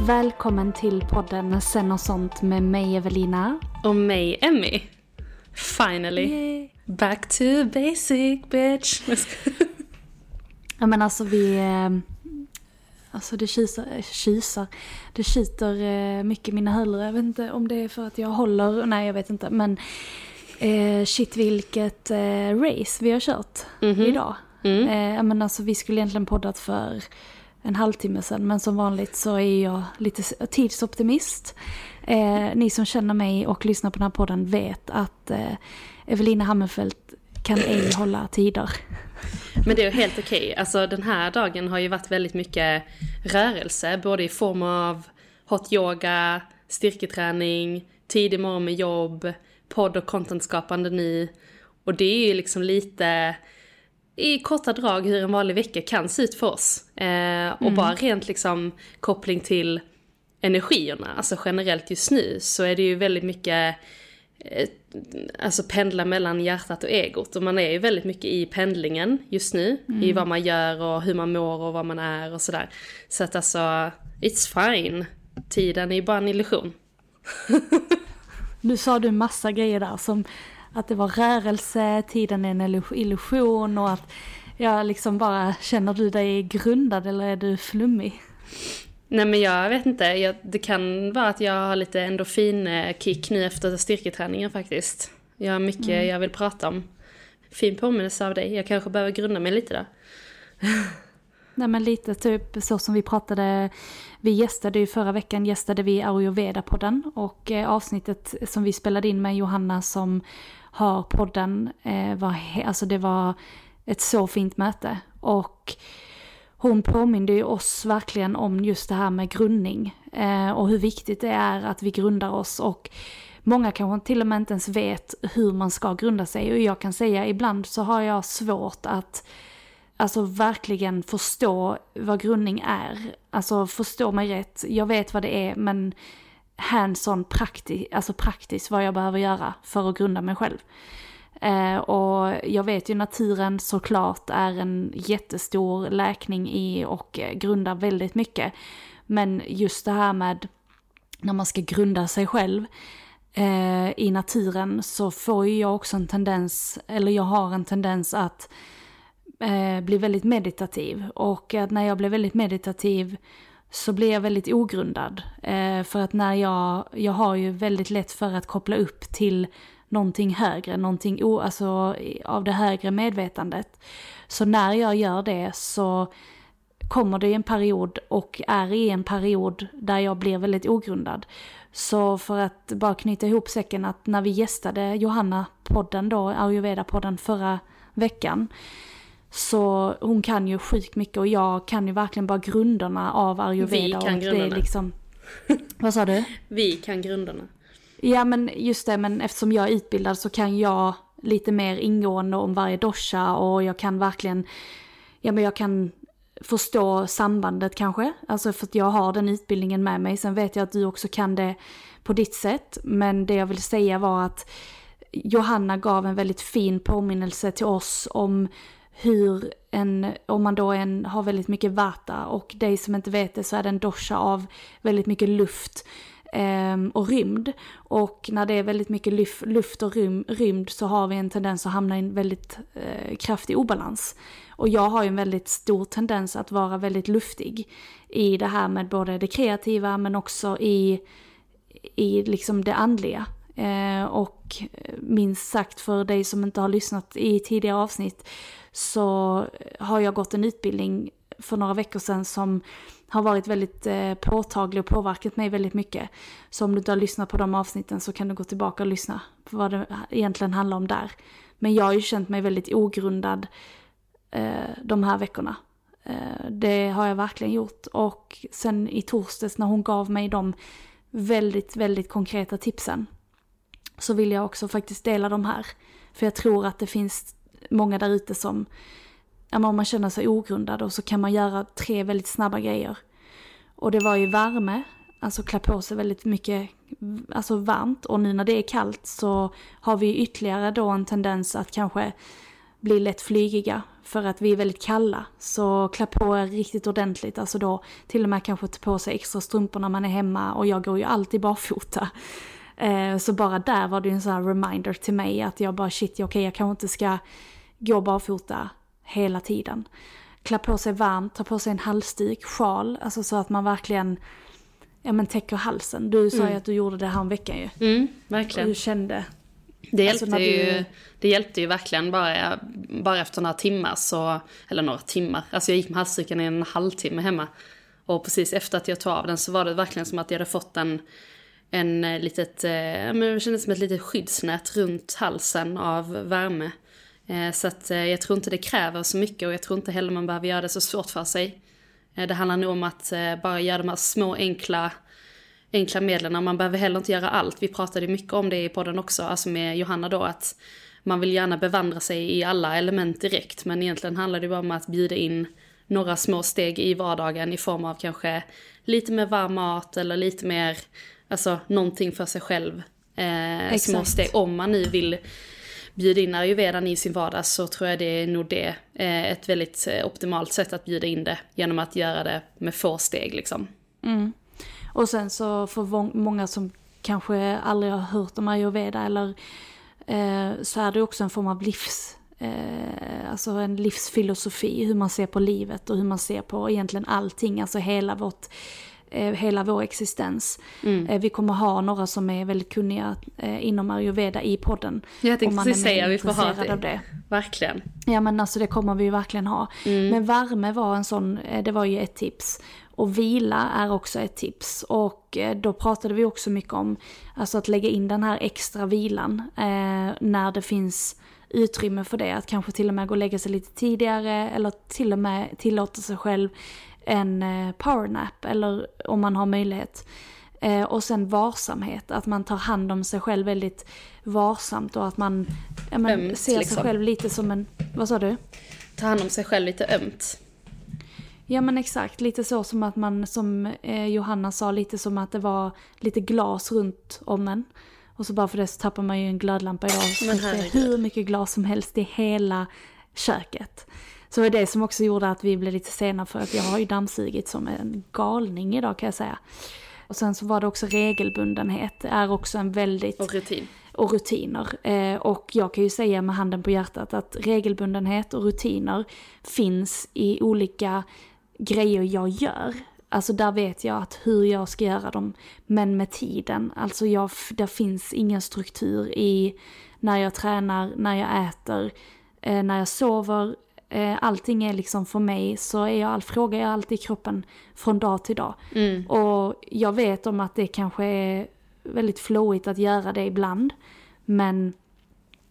Välkommen till podden Sen och sånt med mig Evelina. Och mig, Emmy. Finally. Back to basic bitch. Ja men alltså vi... Alltså det kisar, eh, kisar. Det kiter eh, mycket i mina hörlurar. Jag vet inte om det är för att jag håller, nej jag vet inte. Men eh, shit vilket eh, race vi har kört idag. Mm. Eh, men alltså vi skulle egentligen poddat för en halvtimme sedan. Men som vanligt så är jag lite tidsoptimist. Eh, ni som känner mig och lyssnar på den här podden vet att eh, Evelina Hammerfelt kan ej hålla tider. Men det är helt okej. Alltså den här dagen har ju varit väldigt mycket rörelse. Både i form av hot yoga, styrketräning, tidig morgon med jobb, podd och contentskapande nu. Och det är ju liksom lite i korta drag hur en vanlig vecka kan se ut för oss. Eh, och bara rent liksom koppling till energierna, alltså generellt just nu så är det ju väldigt mycket alltså pendla mellan hjärtat och egot. Och man är ju väldigt mycket i pendlingen just nu. I vad man gör och hur man mår och vad man är och sådär. Så att alltså, it's fine. Tiden är ju bara en illusion. Nu sa du massa grejer där som att det var rörelse, tiden är en illu- illusion och att jag liksom bara, känner du dig grundad eller är du flummig? Nej men jag vet inte, jag, det kan vara att jag har lite endorfin-kick nu efter styrketräningen faktiskt. Jag har mycket jag vill prata om. Fin påminnelse av dig, jag kanske behöver grunda mig lite där. Nej men lite typ så som vi pratade, vi gästade ju förra veckan gästade vi Ayurveda-podden och eh, avsnittet som vi spelade in med Johanna som har podden eh, var, alltså det var ett så fint möte och hon påminde ju oss verkligen om just det här med grundning eh, och hur viktigt det är att vi grundar oss och många kanske till och med inte ens vet hur man ska grunda sig och jag kan säga ibland så har jag svårt att alltså verkligen förstå vad grundning är. Alltså förstå mig rätt, jag vet vad det är men hands-on prakti- alltså praktiskt vad jag behöver göra för att grunda mig själv. Eh, och jag vet ju naturen såklart är en jättestor läkning i och grundar väldigt mycket. Men just det här med när man ska grunda sig själv eh, i naturen så får ju jag också en tendens, eller jag har en tendens att eh, bli väldigt meditativ. Och att när jag blir väldigt meditativ så blir jag väldigt ogrundad. Eh, för att när jag, jag har ju väldigt lätt för att koppla upp till någonting högre, någonting o, alltså, av det högre medvetandet. Så när jag gör det så kommer det i en period och är i en period där jag blir väldigt ogrundad. Så för att bara knyta ihop säcken att när vi gästade Johanna-podden då, Ayurveda-podden förra veckan. Så hon kan ju sjukt mycket och jag kan ju verkligen bara grunderna av ayurveda. Vi kan och grunderna. Det är liksom... Vad sa du? Vi kan grunderna. Ja men just det, men eftersom jag är utbildad så kan jag lite mer ingående om varje dosha och jag kan verkligen, ja men jag kan förstå sambandet kanske. Alltså för att jag har den utbildningen med mig. Sen vet jag att du också kan det på ditt sätt. Men det jag vill säga var att Johanna gav en väldigt fin påminnelse till oss om hur en, om man då en, har väldigt mycket vata och dig som inte vet det så är det en dosha av väldigt mycket luft Ehm, och rymd. Och när det är väldigt mycket luft, och rymd så har vi en tendens att hamna i en väldigt eh, kraftig obalans. Och jag har ju en väldigt stor tendens att vara väldigt luftig i det här med både det kreativa men också i, i liksom det andliga. Ehm, eh, och minst sagt för dig som inte har lyssnat i tidigare avsnitt så har jag gått en utbildning för några veckor sedan som har varit väldigt eh, påtaglig och påverkat mig väldigt mycket. Så om du inte har lyssnat på de avsnitten så kan du gå tillbaka och lyssna på vad det egentligen handlar om där. Men jag har ju känt mig väldigt ogrundad eh, de här veckorna. Eh, det har jag verkligen gjort. Och sen i torsdags när hon gav mig de väldigt, väldigt konkreta tipsen så vill jag också faktiskt dela de här. För jag tror att det finns många där ute som, om man känner sig ogrundad och så kan man göra tre väldigt snabba grejer. Och det var ju värme, alltså klä på sig väldigt mycket, alltså varmt. Och nu när det är kallt så har vi ytterligare då en tendens att kanske bli lätt flygiga för att vi är väldigt kalla. Så klä på er riktigt ordentligt, alltså då till och med kanske ta på sig extra strumpor när man är hemma och jag går ju alltid barfota. Eh, så bara där var det ju en sån här reminder till mig att jag bara shit, okej okay, jag kanske inte ska gå barfota hela tiden. Klä på sig varmt, ta på sig en halsduk, sjal, alltså så att man verkligen ja, men täcker halsen. Du sa ju att du gjorde det här en veckan ju. Mm, Och verkligen. du kände. Det hjälpte, Alltså, du- ju, det hjälpte ju verkligen bara, bara efter några timmar så, eller några timmar, alltså jag gick med halsduken i en halvtimme hemma. Och precis efter att jag tog av den så var det verkligen som att jag hade fått en, en eh, litet, eh, men det kändes som ett litet skyddsnät runt halsen av värme. Eh, så att eh, jag tror inte det kräver så mycket och jag tror inte heller man behöver göra det så svårt för sig. Eh, det handlar nog om att bara göra de här små enkla enkla medlen. Man behöver heller inte göra allt. Vi pratade mycket om det i podden också, alltså med Johanna då, att man vill gärna bevandra sig i alla element direkt, men egentligen handlar det bara om att bjuda in några små steg i vardagen i form av kanske lite mer varm mat eller lite mer, alltså någonting för sig själv. Eh, små steg, om man nu vill bjuda in ayurvedan i sin vardag så tror jag det är nog det, eh, ett väldigt eh, optimalt sätt att bjuda in det genom att göra det med få steg liksom. Mm. Och sen så för många som kanske aldrig har hört om ayurveda eller eh, så är det också en form av livs, eh, alltså en livsfilosofi, hur man ser på livet och hur man ser på egentligen allting, alltså hela vårt hela vår existens. Eh, vi kommer ha några som är väldigt kunniga eh, inom ayurveda i podden. Jag tänkte precis säga, vi får ha det. av det. Verkligen. Ja men alltså det kommer vi ju verkligen ha. Men värme var en sån, eh, det var ju ett tips. Och vila är också ett tips. Och eh, då pratade vi också mycket om alltså att lägga in den här extra vilan eh, när det finns utrymme för det. Att kanske till och med gå och lägga sig lite tidigare eller till och med tillåta sig själv en eh, powernap eller om man har möjlighet. Eh, och sen varsamhet, att man tar hand om sig själv väldigt varsamt och att man ja, men, Ömt, ser liksom. sig själv lite som en, vad sa du? Ta hand om sig själv lite ömt. Ja men exakt, lite så som att man, som eh, Johanna sa, lite som att det var lite glas runt om en. Och så bara för det så tappar man ju en glödlampa idag. Så det herregud. hur mycket glas som helst i hela köket. Så det var det som också gjorde att vi blev lite sena för att jag har ju dammsugit som en galning idag kan jag säga. Och sen så var det också regelbundenhet, är också en väldigt Och rutin. och rutiner. Eh, och jag kan ju säga med handen på hjärtat att regelbundenhet och rutiner finns i olika grejer jag gör. Alltså där vet jag att hur jag ska göra dem. Men med tiden, alltså jag, där finns ingen struktur i när jag tränar, när jag äter, eh, när jag sover eh, allting är liksom för mig så är jag, frågar jag alltid kroppen från dag till dag. Mm. Och jag vet om att det kanske är väldigt flowigt att göra det ibland. Men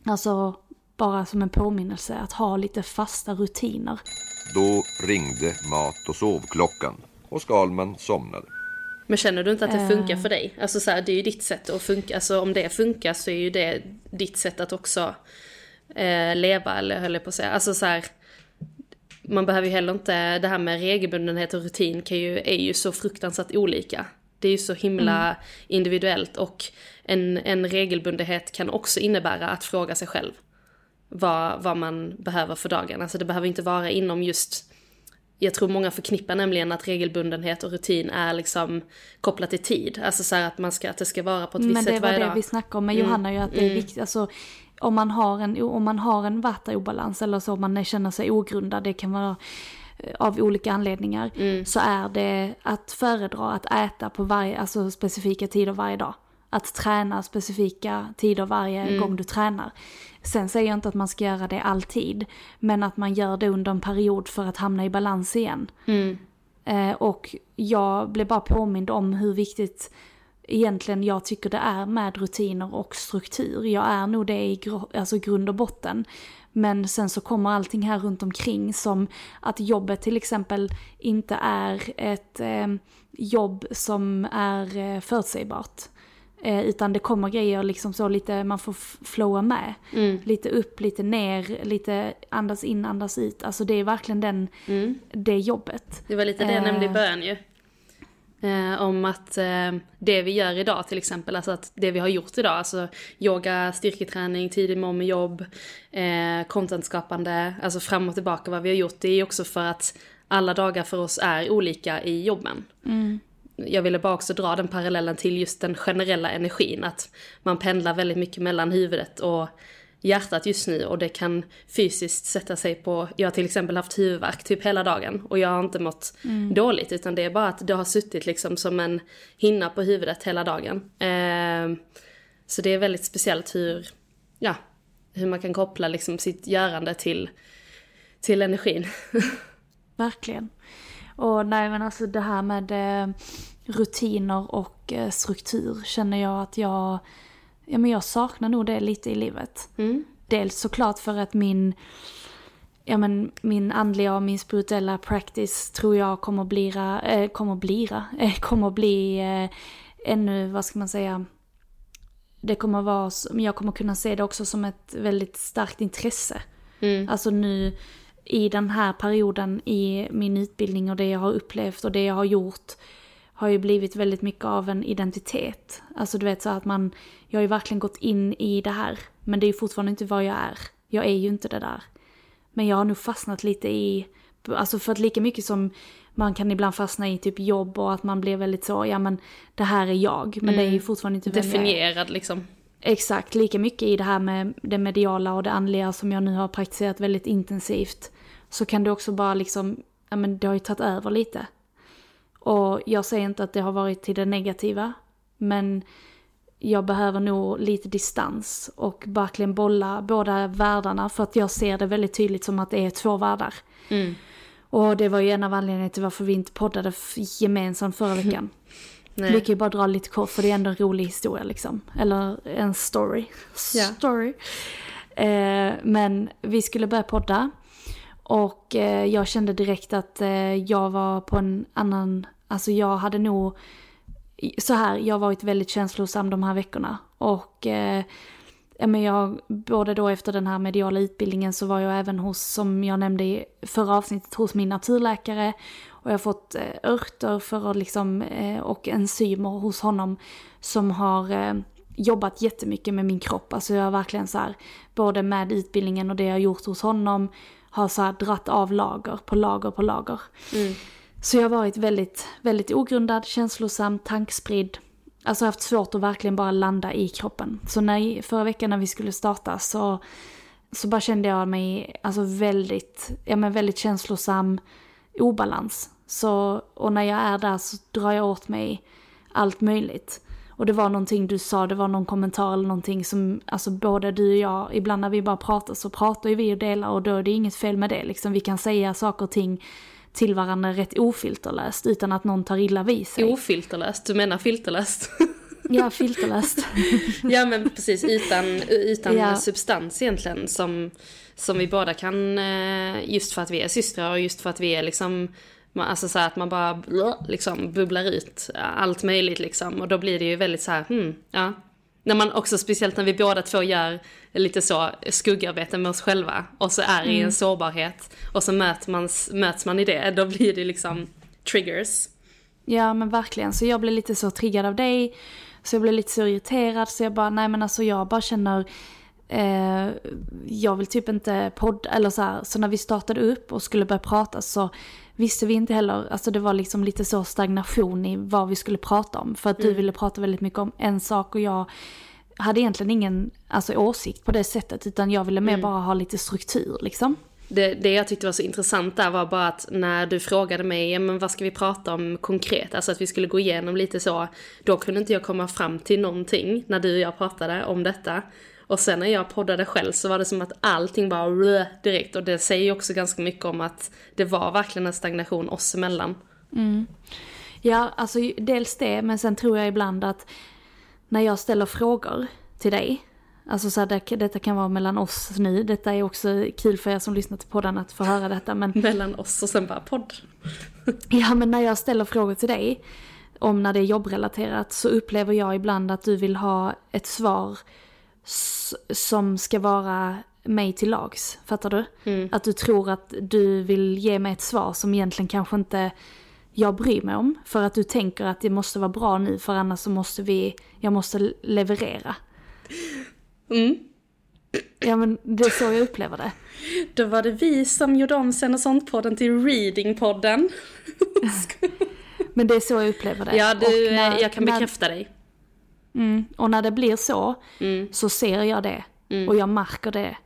alltså bara som en påminnelse att ha lite fasta rutiner. Då ringde mat och sovklockan och Skalman somnade. Men känner du inte att det Eh. funkar för dig? Alltså så här, det är ju ditt sätt att funka. Alltså om det funkar så är ju det ditt sätt att också eh, leva, eller höll jag på att säga. Alltså så här, man behöver ju heller inte, det här med regelbundenhet och rutin kan ju, är ju så fruktansvärt olika. Det är ju så himla individuellt och en, en regelbundenhet kan också innebära att fråga sig själv vad, vad man behöver för dagen. Alltså det behöver inte vara inom just jag tror många förknippar nämligen att regelbundenhet och rutin är liksom kopplat till tid. Alltså så att, man ska, att det ska vara på ett visst Men det sätt var varje det dag. vi snackade om med Mm. Johanna ju att det är viktigt. Alltså, om man har en, om man har en vata-obalans eller så, om man känner sig ogrundad, det kan vara eh, av olika anledningar, Mm. så är det att föredra att äta på varje, alltså specifika tider varje dag. Att träna specifika tider varje Mm. gång du tränar. Sen säger jag inte att man ska göra det alltid, men att man gör det under en period för att hamna i balans igen. Mm. Eh, och jag blev bara påmind om hur viktigt egentligen jag tycker det är med rutiner och struktur. Jag är nog det i alltså grund och botten. Men sen så kommer allting här runt omkring som att jobbet till exempel inte är ett eh, jobb som är eh, förutsägbart. Eh, utan det kommer grejer liksom så lite, man får flowa med. Mm. Lite upp, lite ner, lite andas in, andas ut. Alltså det är verkligen den, Mm. det jobbet. Det var lite det jag nämnde i Eh. början ju. Eh, om att eh, det vi gör idag till exempel, alltså att det vi har gjort idag, alltså yoga, styrketräning, tidig morgon med jobb, eh, contentskapande, alltså fram och tillbaka vad vi har gjort, det är också för att alla dagar för oss är olika i jobben. Jag ville bara också dra den parallellen till just den generella energin, att man pendlar väldigt mycket mellan huvudet och hjärtat just nu och det kan fysiskt sätta sig på, jag har till exempel haft huvudvärk typ hela dagen och jag har inte mått dåligt utan det är bara att det har suttit liksom som en hinna på huvudet hela dagen. Eh, så det är väldigt speciellt hur, ja, hur man kan koppla liksom sitt görande till, till energin. Verkligen. Och nej men alltså det här med eh, rutiner och eh, struktur känner jag att jag, ja men jag saknar nog det lite i livet. Dels såklart för att min, ja men min andliga och min spirituella practice tror jag kommer bli, eh, kommer bli, eh, kommer bli eh, ännu, vad ska man säga, det kommer vara, jag kommer kunna se det också som ett väldigt starkt intresse. Alltså nu i den här perioden i min utbildning och det jag har upplevt och det jag har gjort har ju blivit väldigt mycket av en identitet. Alltså du vet så att man, jag har ju verkligen gått in i det här. Men det är ju fortfarande inte vad jag är. Jag är ju inte det där. Men jag har nog fastnat lite i, alltså för att lika mycket som man kan ibland fastna i typ jobb och att man blir väldigt så, ja men det här är jag. Men det är ju fortfarande inte vem jag är. Definierad liksom. Exakt, lika mycket i det här med det mediala och det andliga som jag nu har praktiserat väldigt intensivt. Så kan det också bara liksom, ja men det har ju tagit över lite. Och jag säger inte att det har varit till det negativa, men jag behöver nog lite distans och verkligen bolla båda världarna för att jag ser det väldigt tydligt som att det är två världar. Och det var ju en av anledningarna till varför vi inte poddade gemensamt förra veckan. Nej. Vi kan ju bara dra lite kort för det är ändå en rolig historia liksom. Eller en story. Ja. Story. Eh, men vi skulle börja podda. Och eh, jag kände direkt att eh, jag var på en annan, alltså jag hade nog, så här, jag har varit väldigt känslosam de här veckorna. Och eh, men jag, både då efter den här mediala utbildningen så var jag även hos, som jag nämnde i förra avsnittet, hos min naturläkare. Och jag har fått eh, örter för att liksom, eh, och enzymer hos honom som har eh, jobbat jättemycket med min kropp. Alltså jag har verkligen så här, både med utbildningen och det jag har gjort hos honom, har så här dratt av lager på lager på lager. Mm. Så jag har varit väldigt, väldigt ogrundad, känslosam, tankspridd. Alltså haft svårt att verkligen bara landa i kroppen. Så när, förra veckan när vi skulle starta så, så bara kände jag mig alltså väldigt, ja men väldigt känslosam, obalans. Så, och när jag är där så drar jag åt mig allt möjligt. Och det var någonting du sa, det var någon kommentar eller någonting som, alltså både du och jag, ibland när vi bara pratar så pratar ju vi och delar och då är det inget fel med det liksom. Vi kan säga saker och ting till varandra rätt ofilterlöst utan att någon tar illa vid sig. Ofilterlöst, du menar filterlöst? Ja, filterlöst. ja men precis, utan, utan Ja. substans egentligen som, som vi båda kan, eh, just för att vi är systrar och just för att vi är liksom, alltså så att man bara liksom bubblar ut allt möjligt liksom. Och då blir det ju väldigt så här, hmm, ja. När man också, speciellt när vi båda två gör lite så skuggarbete med oss själva och så är i en sårbarhet och så möts man, möts man i det, då blir det liksom triggers. Ja men verkligen, så jag blev lite så triggad av dig. Så jag blev lite så irriterad så jag bara, nej men alltså jag bara känner, eh, jag vill typ inte podda, eller så här, så när vi startade upp och skulle börja prata så visste vi inte heller, alltså det var liksom lite så stagnation i vad vi skulle prata om. För att du ville prata väldigt mycket om en sak och jag hade egentligen ingen alltså, åsikt på det sättet utan jag ville mer bara ha lite struktur liksom. Det, det jag tyckte var så intressant där var bara att när du frågade mig, ja, men vad ska vi prata om konkret? Alltså att vi skulle gå igenom lite så. Då kunde inte jag komma fram till någonting när du och jag pratade om detta. Och sen när jag poddade själv så var det som att allting bara direkt. Och det säger ju också ganska mycket om att det var verkligen en stagnation oss emellan. Ja, alltså dels det, men sen tror jag ibland att när jag ställer frågor till dig, alltså så här, det, detta kan vara mellan oss nu, detta är också kul för er som lyssnar till podden att få höra detta, men Mellan oss och sen bara podd. ja, men när jag ställer frågor till dig om när det är jobbrelaterat så upplever jag ibland att du vill ha ett svar som ska vara mig till lags, fattar du? Att du tror att du vill ge mig ett svar som egentligen kanske inte jag bryr mig om. För att du tänker att det måste vara bra nu för annars så måste vi, jag måste leverera. Ja men det är så jag upplever det. Då var det vi som gjorde om Sen och sånt-podden till Reading-podden. Men det är så jag upplever det. Ja, du, när- jag kan när- bekräfta dig. Mm, och när det blir så, Mm. så ser jag det. Och jag märker det.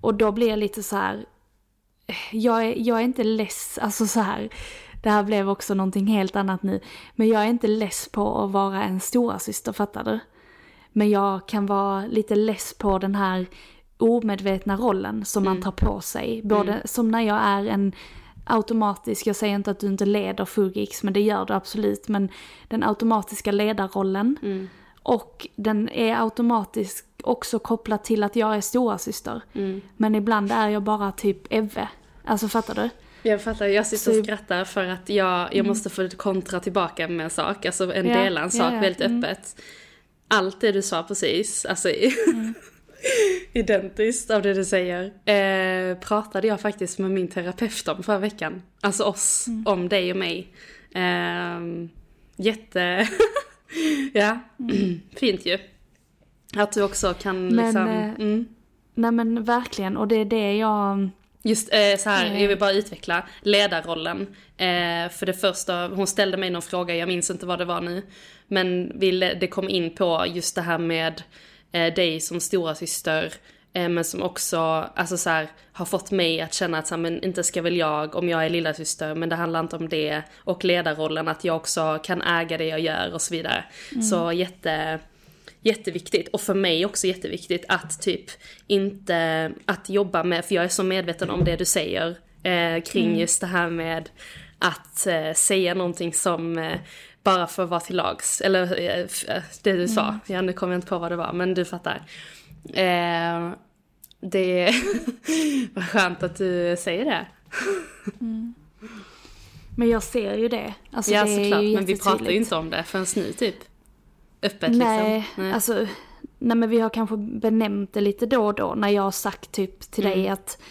Och då blir jag lite så här. eh, Jag är, jag är inte less, alltså så här. Det här blev också någonting helt annat nu. Men jag är inte less på att vara en stora syster, fattar du? Men jag kan vara lite less på den här omedvetna rollen som man tar på sig. Både som när jag är en automatisk, jag säger inte att du inte leder Fugix, men det gör du absolut. Men den automatiska ledarrollen. Och den är automatiskt också kopplad till att jag är stora syster. Men ibland är jag bara typ Evve. Alltså fattar du? Jag fattar, jag sitter och skrattar för att jag, jag måste få kontra tillbaka med en sak, alltså en Ja, dela en sak ja, ja, väldigt mm. öppet. Allt det du sa precis, alltså identiskt av det du säger, eh, pratade jag faktiskt med min terapeut om förra veckan. Alltså oss, om dig och mig. Eh, jätte, ja, fint ju. Att du också kan Men, liksom, eh, mm. Nej men verkligen, och det är det jag... Just eh, så här, Eh. jag vill bara utveckla ledarrollen. Eh, för det första, hon ställde mig någon fråga, jag minns inte vad det var nu. Men vi, det kom in på just det här med eh, dig som stora syster men som också alltså så här, har fått mig att känna att så här, men inte ska väl jag om jag är lilla syster men det handlar inte om det. Och ledarrollen, att jag också kan äga det jag gör och så vidare. Så jätte jätteviktigt. Och för mig också jätteviktigt att typ inte, att jobba med, för jag är så medveten om det du säger eh, kring just det här med att eh, säga någonting som eh, bara för att vara till lags. Eller eh, eh, det du sa, ja nu kommer jag inte på vad det var, men du fattar. Eh, det var skönt att du säger det. Men jag ser ju det. Alltså, ja det är såklart, men vi pratar ju inte om det förrän nu typ. Öppet Nej, liksom. Nej. alltså... Nej men vi har kanske benämnt det lite då och då när jag har sagt typ till dig att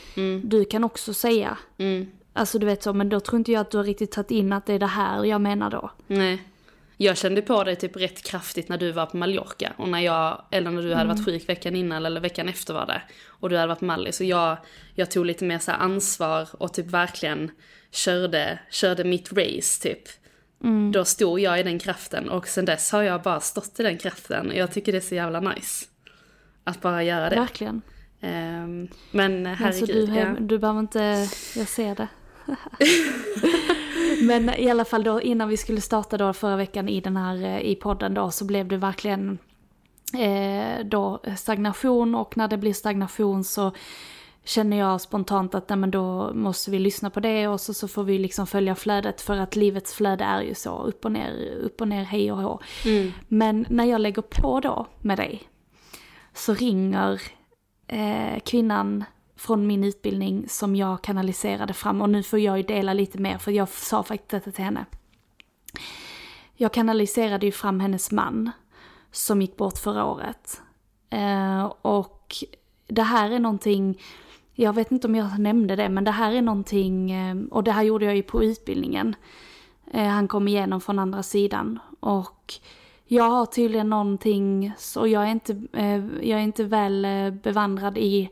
du kan också säga. Mm. Alltså du vet så, men då tror inte jag att du har riktigt tagit in att det är det här jag menar då. Nej. Jag kände på det typ rätt kraftigt när du var på Mallorca. Och när jag, eller när du hade varit sjuk veckan innan eller veckan efter var det. Och du hade varit mallig. Så jag, jag tog lite mer så ansvar och typ verkligen körde, körde mitt race typ. Då stod jag i den kraften och sen dess har jag bara stått i den kraften. Jag tycker det är så jävla nice. Att bara göra det. Verkligen. Ehm, men Alltså herregud. du, ja. du behöver inte, jag ser det. Men i alla fall då innan vi skulle starta då förra veckan i den här eh, i podden då så blev det verkligen eh, då stagnation och när det blir stagnation så känner jag spontant att nej, men då måste vi lyssna på det och så, så får vi liksom följa flödet för att livets flöde är ju så upp och ner, upp och ner, hej och hå. Mm. Men när jag lägger på då med dig så ringer eh, kvinnan från min utbildning som jag kanaliserade fram och nu får jag ju dela lite mer för jag sa faktiskt detta till henne. Jag kanaliserade ju fram hennes man som gick bort förra året. Eh, och det här är någonting, jag vet inte om jag nämnde det, men det här är någonting, eh, och det här gjorde jag ju på utbildningen. Eh, han kom igenom från andra sidan och jag har tydligen någonting, och jag är inte, eh, jag är inte väl eh, bevandrad i,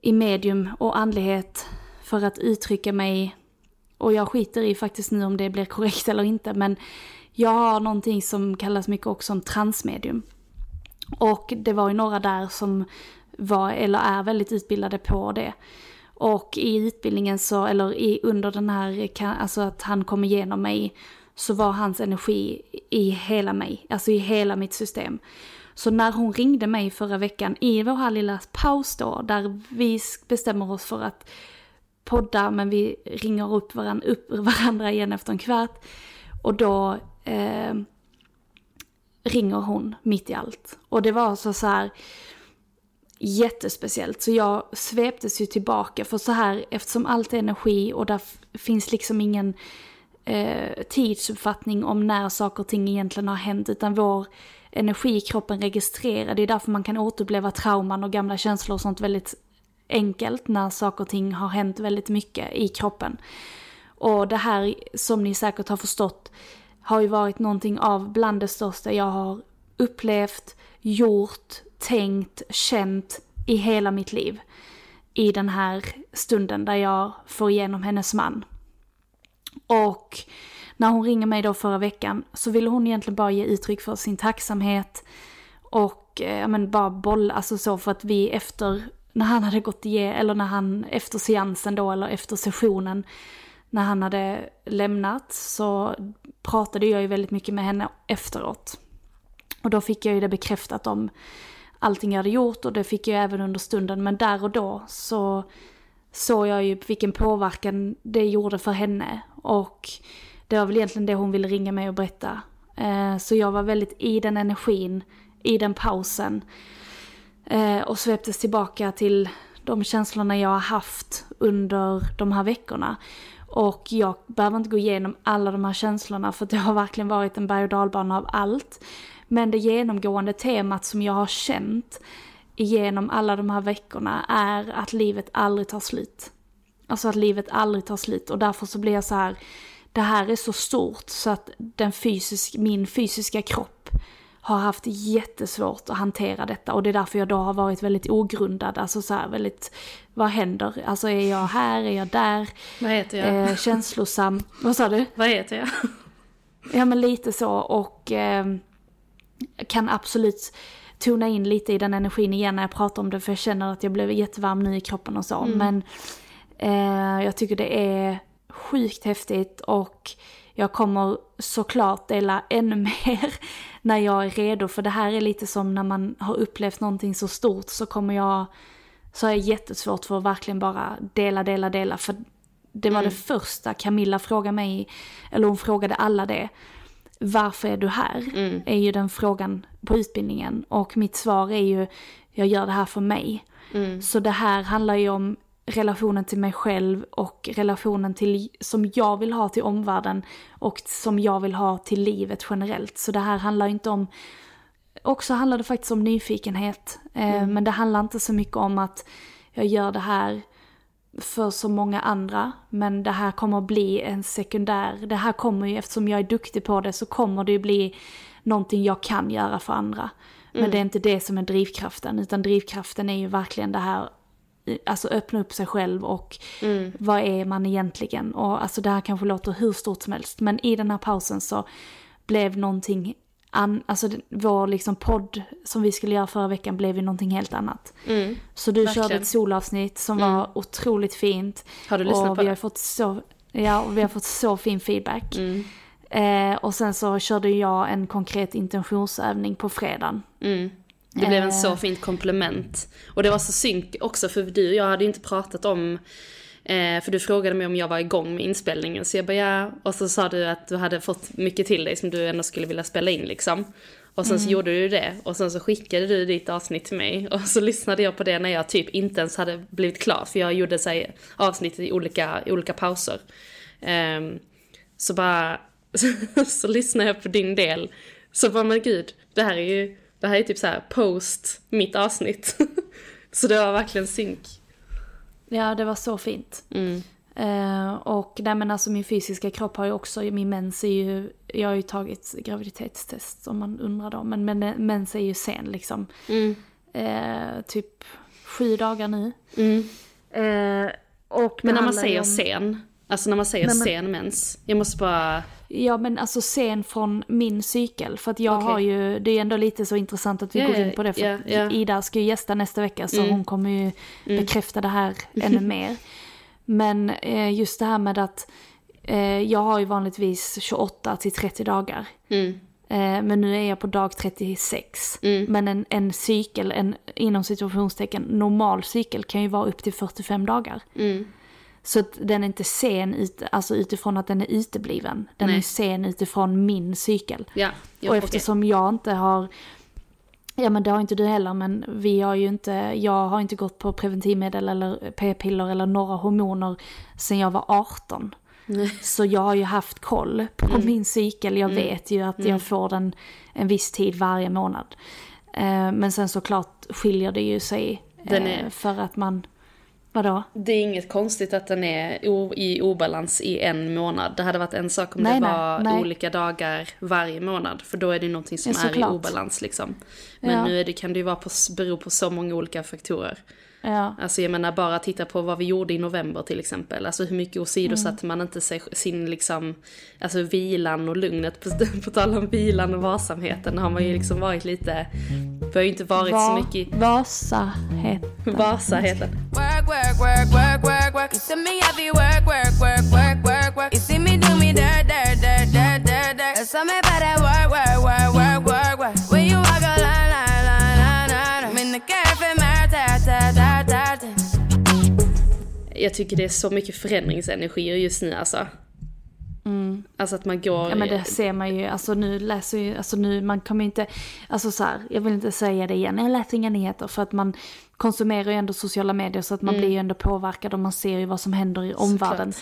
i medium och andlighet för att uttrycka mig, och jag skiter i faktiskt nu om det blir korrekt eller inte, men jag har någonting som kallas mycket också som transmedium. Och det var ju några där som var, eller är väldigt utbildade på det. Och i utbildningen så, eller i, under den här, alltså att han kom igenom mig, så var hans energi i hela mig, alltså i hela mitt system. Så när hon ringde mig förra veckan i vår här lilla paus då, där vi bestämmer oss för att podda, men vi ringer upp varandra, upp varandra igen efter en kvart. Och då eh, ringer hon mitt i allt. Och det var så, så här jättespeciellt. Så jag sveptes ju tillbaka, för så här, eftersom allt är energi och där finns liksom ingen eh, tidsuppfattning om när saker och ting egentligen har hänt, utan vår energi i kroppen registrerar. Det är därför man kan återuppleva trauman och gamla känslor och sånt väldigt enkelt när saker och ting har hänt väldigt mycket i kroppen. Och det här, som ni säkert har förstått, har ju varit någonting av bland det största jag har upplevt, gjort, tänkt, känt i hela mitt liv. I den här stunden där jag får igenom hennes man. Och när hon ringer mig då förra veckan så ville hon egentligen bara ge uttryck för sin tacksamhet. Och eh, men bara bolla, alltså så för att vi efter, när han hade gått igen, eller när han efter seansen då, eller efter sessionen, när han hade lämnat så pratade jag ju väldigt mycket med henne efteråt. Och då fick jag ju det bekräftat om allting jag hade gjort och det fick jag även under stunden. Men där och då så såg jag ju vilken påverkan det gjorde för henne. Och det var väl egentligen det hon ville ringa mig och berätta. Eh, så jag var väldigt i den energin, i den pausen. Eh, och sveptes tillbaka till de känslorna jag har haft under de här veckorna. Och jag behöver inte gå igenom alla de här känslorna för det har verkligen varit en berg och dalbana av allt. Men det genomgående temat som jag har känt genom alla de här veckorna är att livet aldrig tar slut. Alltså att livet aldrig tar slut och därför så blir jag så här, det här är så stort så att den fysisk, min fysiska kropp har haft jättesvårt att hantera detta och det är därför jag då har varit väldigt ogrundad, alltså så här väldigt, vad händer? Alltså är jag här, är jag där? Vad heter jag? Eh, känslosam, vad sa du? Vad heter jag? Ja men lite så och eh, kan absolut tona in lite i den energin igen när jag pratar om det för jag känner att jag blev jättevarm nu i kroppen och så. Mm. Men eh, jag tycker det är sjukt häftigt och jag kommer såklart dela ännu mer när jag är redo. För det här är lite som när man har upplevt någonting så stort så kommer jag, så har jag jättesvårt för att verkligen bara dela, dela, dela. För det var mm. det första Camilla frågade mig, eller hon frågade alla det. Varför är du här? Mm. Är ju den frågan på utbildningen. Och mitt svar är ju, jag gör det här för mig. Mm. Så det här handlar ju om relationen till mig själv och relationen till, som jag vill ha till omvärlden och som jag vill ha till livet generellt. Så det här handlar inte om, också handlar det faktiskt om nyfikenhet. Eh, mm. Men det handlar inte så mycket om att jag gör det här för så många andra. Men det här kommer att bli en sekundär, det här kommer ju, eftersom jag är duktig på det så kommer det ju bli någonting jag kan göra för andra. Men mm. det är inte det som är drivkraften, utan drivkraften är ju verkligen det här alltså öppna upp sig själv och mm. vad är man egentligen? Och alltså det här kanske låter hur stort som helst, men i den här pausen så blev någonting an, alltså vår liksom podd som vi skulle göra förra veckan blev ju någonting helt annat. Mm. Så du Verkligen. körde ett solavsnitt som mm. var otroligt fint. Har du lyssnat och på vi det? Har fått så, Ja, och vi har fått så fin feedback. Mm. Eh, och sen så körde jag en konkret intentionsövning på fredagen. Mm. Det blev en Eh. så fint komplement. Och det var så synk också för du och jag hade ju inte pratat om eh, för du frågade mig om jag var igång med inspelningen, så jag bara ja. Och så sa du att du hade fått mycket till dig som du ändå skulle vilja spela in liksom. Och sen så gjorde du det, och sen så skickade du ditt avsnitt till mig. Och så lyssnade jag på det när jag typ inte ens hade blivit klar, för jag gjorde så avsnitt i olika, i olika pauser. Ehm, så bara, så lyssnade jag på din del. Så bara, men gud, det här är ju, det här är typ så här post mitt avsnitt. så det var verkligen synk. Ja, det var så fint. Mm. Eh, och nej men alltså min fysiska kropp har ju också, min mens är ju, jag har ju tagit graviditetstest om man undrar då, men, men mens är ju sen liksom. Mm. Eh, typ sju dagar nu. Mm. Eh, och Men när man säger om- sen, alltså när man säger Nej, men- sen mens, jag måste bara, Ja men alltså sen från min cykel. För att jag Okej. har ju, det är ändå lite så intressant att vi Ja, går in på det. För att ja. Ida ska ju gästa nästa vecka så Mm. hon kommer ju bekräfta det här ännu mer. Men eh, just det här med att eh, jag har ju vanligtvis 28 till 30 dagar. mm, Eh, men nu är jag på dag 36. Mm. Men en, en cykel, en inom situationstecken normal cykel kan ju vara upp till 45 dagar. Mm, Så att den är inte sen ut, alltså utifrån att den är utebliven. Den Nej. är sen utifrån min cykel. ja, ja och eftersom jag inte har, ja men det har inte du heller, men vi har ju inte, jag har inte gått på preventivmedel eller p-piller eller några hormoner sen jag var 18. Så jag har ju haft koll på Mm. min cykel, jag vet ju att jag får den en viss tid varje månad. Eh, men sen såklart skiljer det ju sig eh, för att man, vadå? Det är inget konstigt att den är i obalans i en månad. Det hade varit en sak om Nej, det nej, var nej. olika dagar varje månad. För då är det någonting som Ja, är i obalans liksom. Men Ja. nu är det, kan det ju vara på, bero på så många olika faktorer. Ja. Alltså jag menar bara titta på vad vi gjorde i november till exempel. Alltså hur mycket åsidosatte Mm. man inte sig, sin liksom, alltså vilan och lugnet. På, på tal om vilan och varsamheten har man ju liksom varit lite, vi har ju inte varit så mycket i Vasahet. varsamheten. Work, work, work, work, work, work. You see me heavy work, work, work, work, work, work. You see me do me dirt, dirt, dirt, dirt, dirt, dirt. Jag tycker det är så mycket förändringsenergier just nu alltså. Alltså att man går... Mm. Ja men det ser man ju, alltså nu läser ju, alltså nu, man kommer inte, alltså så här, jag vill inte säga det igen, jag läser inga nyheter för att man konsumerar ju ändå sociala medier så att man blir ju ändå påverkad och man ser ju vad som händer i omvärlden.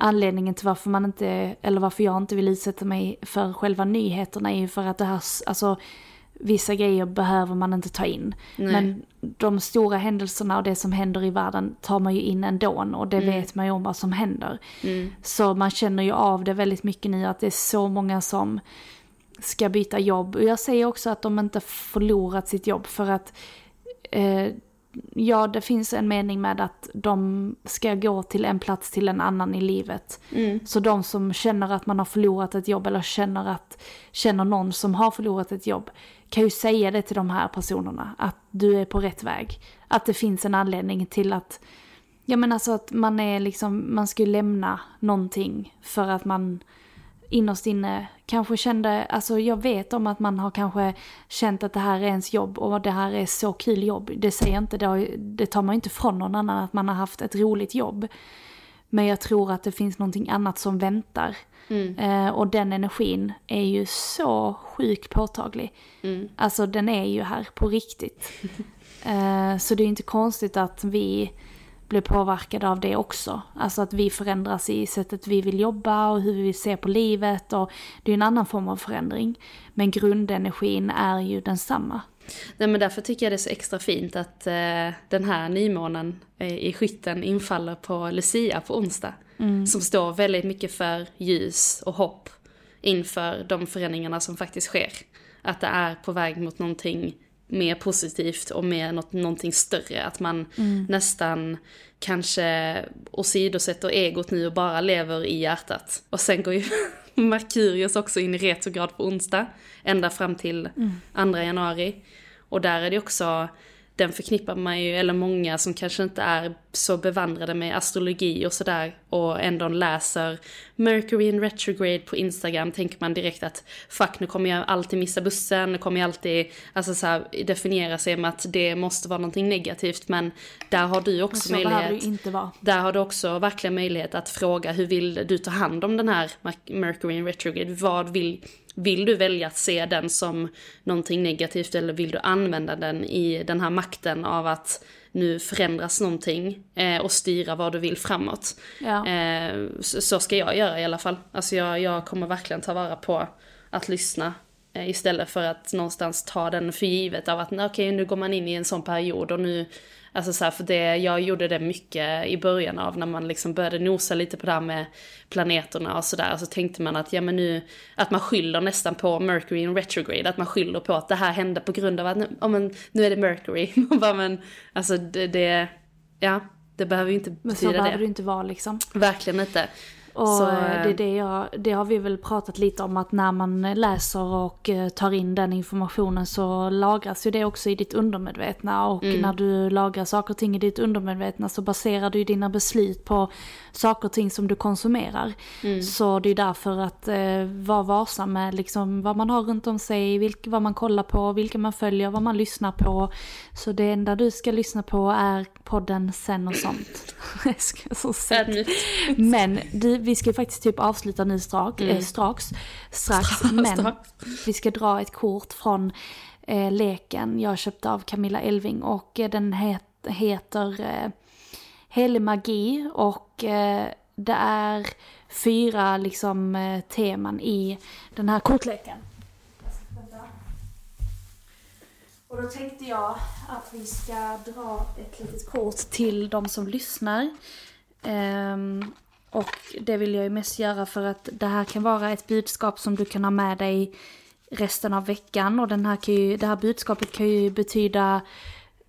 Anledningen till varför man inte, eller varför jag inte vill utsätta mig för själva nyheterna är ju för att det här, alltså vissa grejer behöver man inte ta in. Men de stora händelserna och det som händer i världen tar man ju in ändå och det vet man ju om vad som händer. Så man känner ju av det väldigt mycket nu att det är så många som ska byta jobb. Och jag säger också att de inte förlorat sitt jobb för att eh, ja, det finns en mening med att de ska gå till en plats till en annan i livet. Så de som känner att man har förlorat ett jobb eller känner, att, känner någon som har förlorat ett jobb kan ju säga det till de här personerna, att du är på rätt väg. Att det finns en anledning till att, ja men alltså att man är liksom, man ska ju lämna någonting för att man innerst inne kanske kände, alltså jag vet om att man har kanske känt att det här är ens jobb och det här är så kul jobb. Det säger jag inte, det, har, det tar man ju inte från någon annan att man har haft ett roligt jobb. Men jag tror att det finns någonting annat som väntar. Eh, och den energin är ju så sjukt påtaglig. Alltså den är ju här på riktigt. Eh, så det är inte konstigt att vi blir påverkade av det också. Alltså att vi förändras i sättet vi vill jobba och hur vi ser på livet. Och det är en annan form av förändring. Men grundenergin är ju densamma. Nej men därför tycker jag det är så extra fint att eh, den här nymånen eh, i skytten infaller på Lucia på onsdag. Som står väldigt mycket för ljus och hopp inför de förändringarna som faktiskt sker. Att det är på väg mot någonting mer positivt och mer något, någonting större. Att man nästan kanske åsidosätter egot nu och bara lever i hjärtat. Och sen går ju Merkurius också in i retrograd på onsdag, ända fram till 2 januari. Och där är det också den förknippar man ju, eller många som kanske inte är så bevandrade med astrologi och sådär och ändå läser Mercury in retrograde på Instagram tänker man direkt att fuck nu kommer jag alltid missa bussen, nu kommer jag alltid alltså så här, definiera sig med att det måste vara någonting negativt men där har du också så behöver möjlighet. inte vara. Där har du också verkligen möjlighet att fråga hur vill du ta hand om den här Mercury in retrograde? Vad vill, vill du välja att se den som någonting negativt eller vill du använda den i den här makten av att nu förändras någonting eh, och styra vad du vill framåt. Ja. Eh, så, så ska jag göra i alla fall. Alltså jag, jag kommer verkligen ta vara på att lyssna istället för att någonstans ta den för givet av att okej okay, nu går man in i en sån period och nu Alltså så här, för det, jag gjorde det mycket i början av när man liksom började nosa lite på det här med planeterna och sådär. Så tänkte man att ja men nu, att man skyller nästan på Mercury in retrograde. Att man skyller på att det här hände på grund av att, ja men nu är det Mercury. Man bara men, alltså det, det ja. Det behöver ju inte betyda det. Men så behöver det inte vara liksom. Verkligen inte. Och Så, det, eh, är det, jag, det har vi väl pratat lite om att när man läser och eh, tar in den informationen så lagras ju det också i ditt undermedvetna. Och Mm. när du lagrar saker och ting i ditt undermedvetna så baserar du dina beslut på saker och ting som du konsumerar. Mm. Så det är därför att eh, vara varsam med liksom vad man har runt om sig, vilk, vad man kollar på, vilka man följer, vad man lyssnar på. Så det enda du ska lyssna på är podden Sen och sånt. Så. Men du, vi ska faktiskt typ avsluta nu strax, Mm. eh, strax, strax men strax. vi ska dra ett kort från eh, leken jag köpte av Camilla Elving och eh, den het, heter eh, Helig magi och eh, det är fyra liksom eh, teman i den här kortleken. Och då tänkte jag att vi ska dra ett litet kort till de som lyssnar. Ehm, och det vill jag ju mest göra för att det här kan vara ett budskap som du kan ha med dig resten av veckan. Och den här kan ju, det här budskapet kan ju betyda,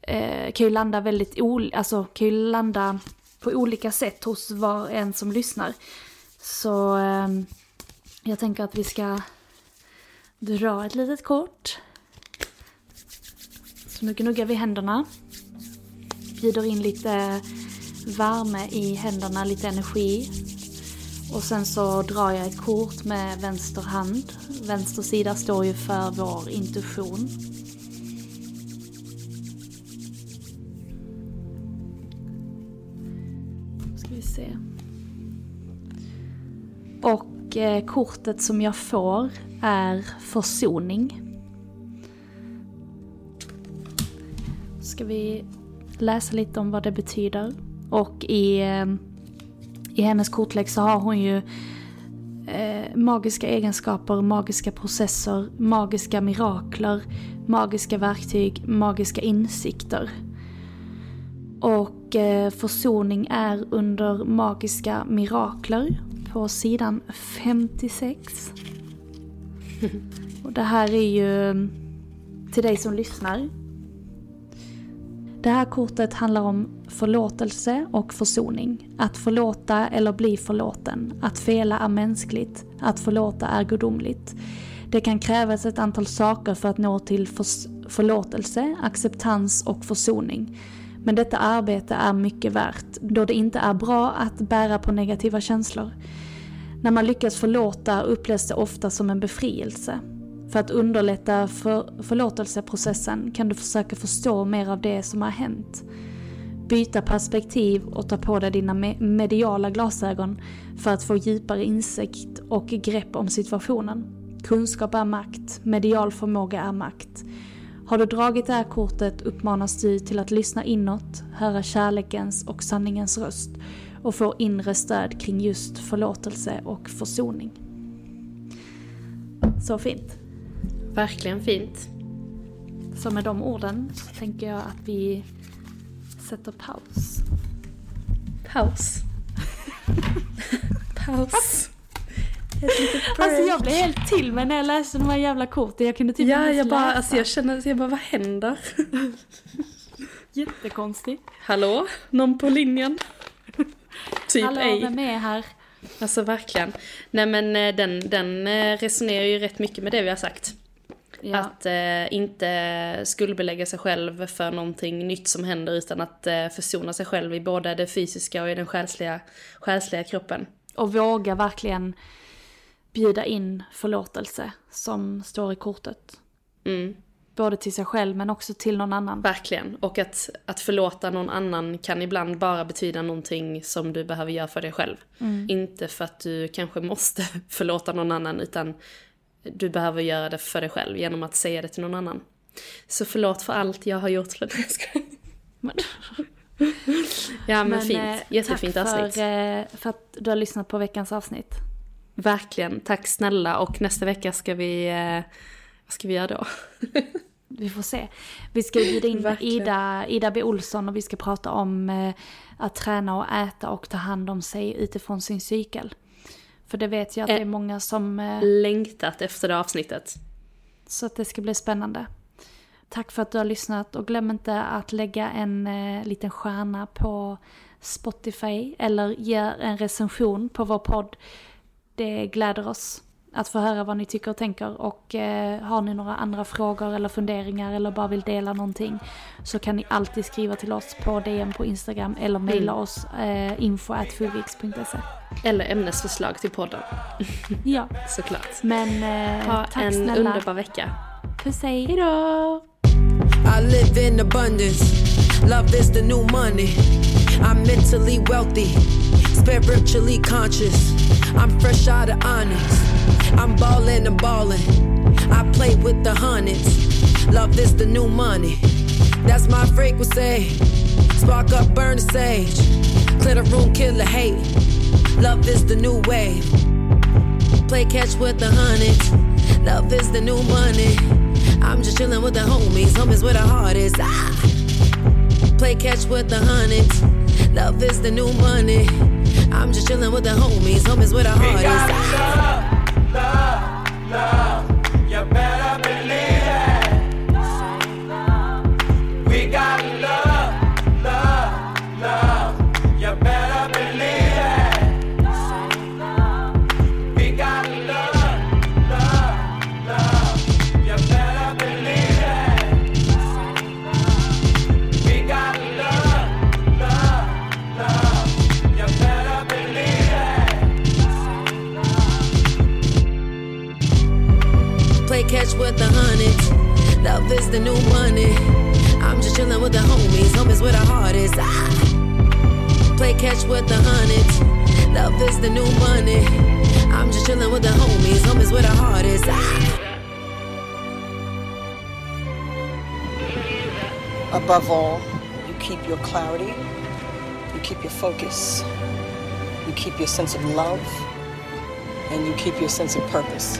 eh, kan ju landa väldigt ol, alltså kan ju landa på olika sätt hos var och en som lyssnar. Så eh, jag tänker att vi ska dra ett litet kort. Så nu gnuggar vi händerna. Bjuder in lite värme i händerna, lite energi. Och sen så drar jag ett kort med vänster hand. Vänster sida står ju för vår intuition. Ska vi se. Och eh, kortet som jag får är försoning. Ska vi läsa lite om vad det betyder. Och i, eh, i hennes kortlek så har hon ju eh, magiska egenskaper, magiska processer, magiska mirakler, magiska verktyg, magiska insikter. Och eh, försoning är under magiska mirakler på sidan 56. Och det här är ju till dig som lyssnar. Det här kortet handlar om förlåtelse och försoning. Att förlåta eller bli förlåten. Att fela är mänskligt. Att förlåta är gudomligt. Det kan krävas ett antal saker för att nå till för förlåtelse, acceptans och försoning. Men detta arbete är mycket värt, då det inte är bra att bära på negativa känslor. När man lyckas förlåta upplevs det ofta som en befrielse. För att underlätta för förlåtelseprocessen kan du försöka förstå mer av det som har hänt. Byta perspektiv och ta på dig dina mediala glasögon för att få djupare insikt och grepp om situationen. Kunskap är makt, medial förmåga är makt. Har du dragit det här kortet uppmanas du till att lyssna inåt, höra kärlekens och sanningens röst och få inre stöd kring just förlåtelse och försoning. Så fint. Verkligen fint. Så med de orden så tänker jag att vi sätter paus. Paus. Paus. Alltså jag blev helt till mig när jag läste de här jävla korten. Jag kunde typ Ja, inte jag bara, läsa. alltså jag känner, jag bara, vad händer? Jättekonstigt. Hallå? Någon på linjen? typ Hallå, ej. vem är här? Alltså verkligen. Nej men eh, den, den eh, resonerar ju rätt mycket med det vi har sagt. Ja. Att eh, inte skuldbelägga sig själv för någonting nytt som händer utan att eh, försona sig själv i både det fysiska och i den själsliga, själsliga kroppen. Och våga verkligen bjuda in förlåtelse som står i kortet. Mm. Både till sig själv men också till någon annan. Verkligen. Och att, att förlåta någon annan kan ibland bara betyda någonting som du behöver göra för dig själv. Inte för att du kanske måste förlåta någon annan utan du behöver göra det för dig själv genom att säga det till någon annan. Så förlåt för allt jag har gjort. Skojar. Men- ja men, Men, fint. eh, Jättefint tack avsnitt. för, eh, för att du har lyssnat på veckans avsnitt. Verkligen. Tack snälla. Och nästa vecka ska vi... Eh, vad ska vi göra då? Vi får se. Vi ska bjuda in Verkligen. Ida, Ida B Olsson och vi ska prata om att träna och äta och ta hand om sig utifrån sin cykel. För det vet jag att det är Eh. många som... Eh, Längtat efter det avsnittet. så att det ska bli spännande. Tack för att du har lyssnat och glöm inte att lägga en eh, liten stjärna på Spotify eller ge en recension på vår podd. Det gläder oss att få höra vad ni tycker och tänker och eh, har ni några andra frågor eller funderingar eller bara vill dela någonting så kan ni alltid skriva till oss på DM på Instagram eller mejla oss eh, info at fulviks.se. Eller ämnesförslag till podden. Ja, Såklart. men eh, Ha tack en snälla. underbar vecka. Puss hej. Hejdå! I live in abundance. Love is the new money. I'm mentally wealthy, spiritually conscious. I'm fresh out of onyx. I'm ballin' and ballin'. I play with the hundreds. Love is the new money. That's my frequency. Spark up, burn the sage. Clear the room, kill the hate. Love is the new wave. Play catch with the hundreds. Love is the new money. I'm just chillin' with the homies. Homies where the heart is. Ah. Play catch with the hundreds. Love is the new money. I'm just chillin' with the homies. Homies where the heart is. Ah. Love, love. Is the new money. I'm just chillin' with the homies. Homies where the heart is. Ah. Play catch with the hundreds. Love is the new money. I'm just chillin' with the homies. Homies where the heart is. Ah. Above all, you keep your clarity, you keep your focus, you keep your sense of love, and you keep your sense of purpose.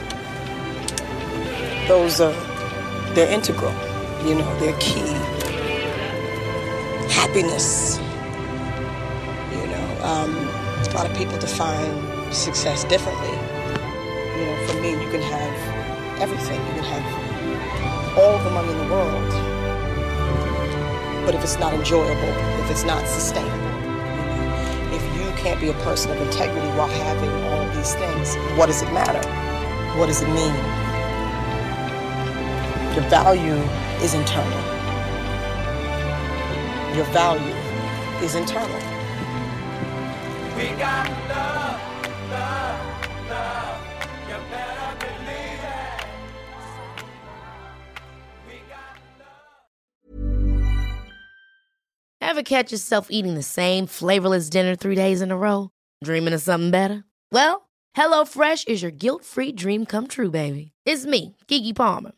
Those are, they're integral, you know, they're key. Happiness, you know, um, a lot of people define success differently. You know, for me, you can have everything, you can have all the money in the world but if it's not enjoyable, if it's not sustainable, if you can't be a person of integrity while having all these things, what does it matter? What does it mean? Your value is internal. Your value is internal. Ever catch yourself eating the same flavorless dinner three days in a row? Dreaming of something better? Well, HelloFresh is your guilt-free dream come true, baby. It's me, Kiki Palmer.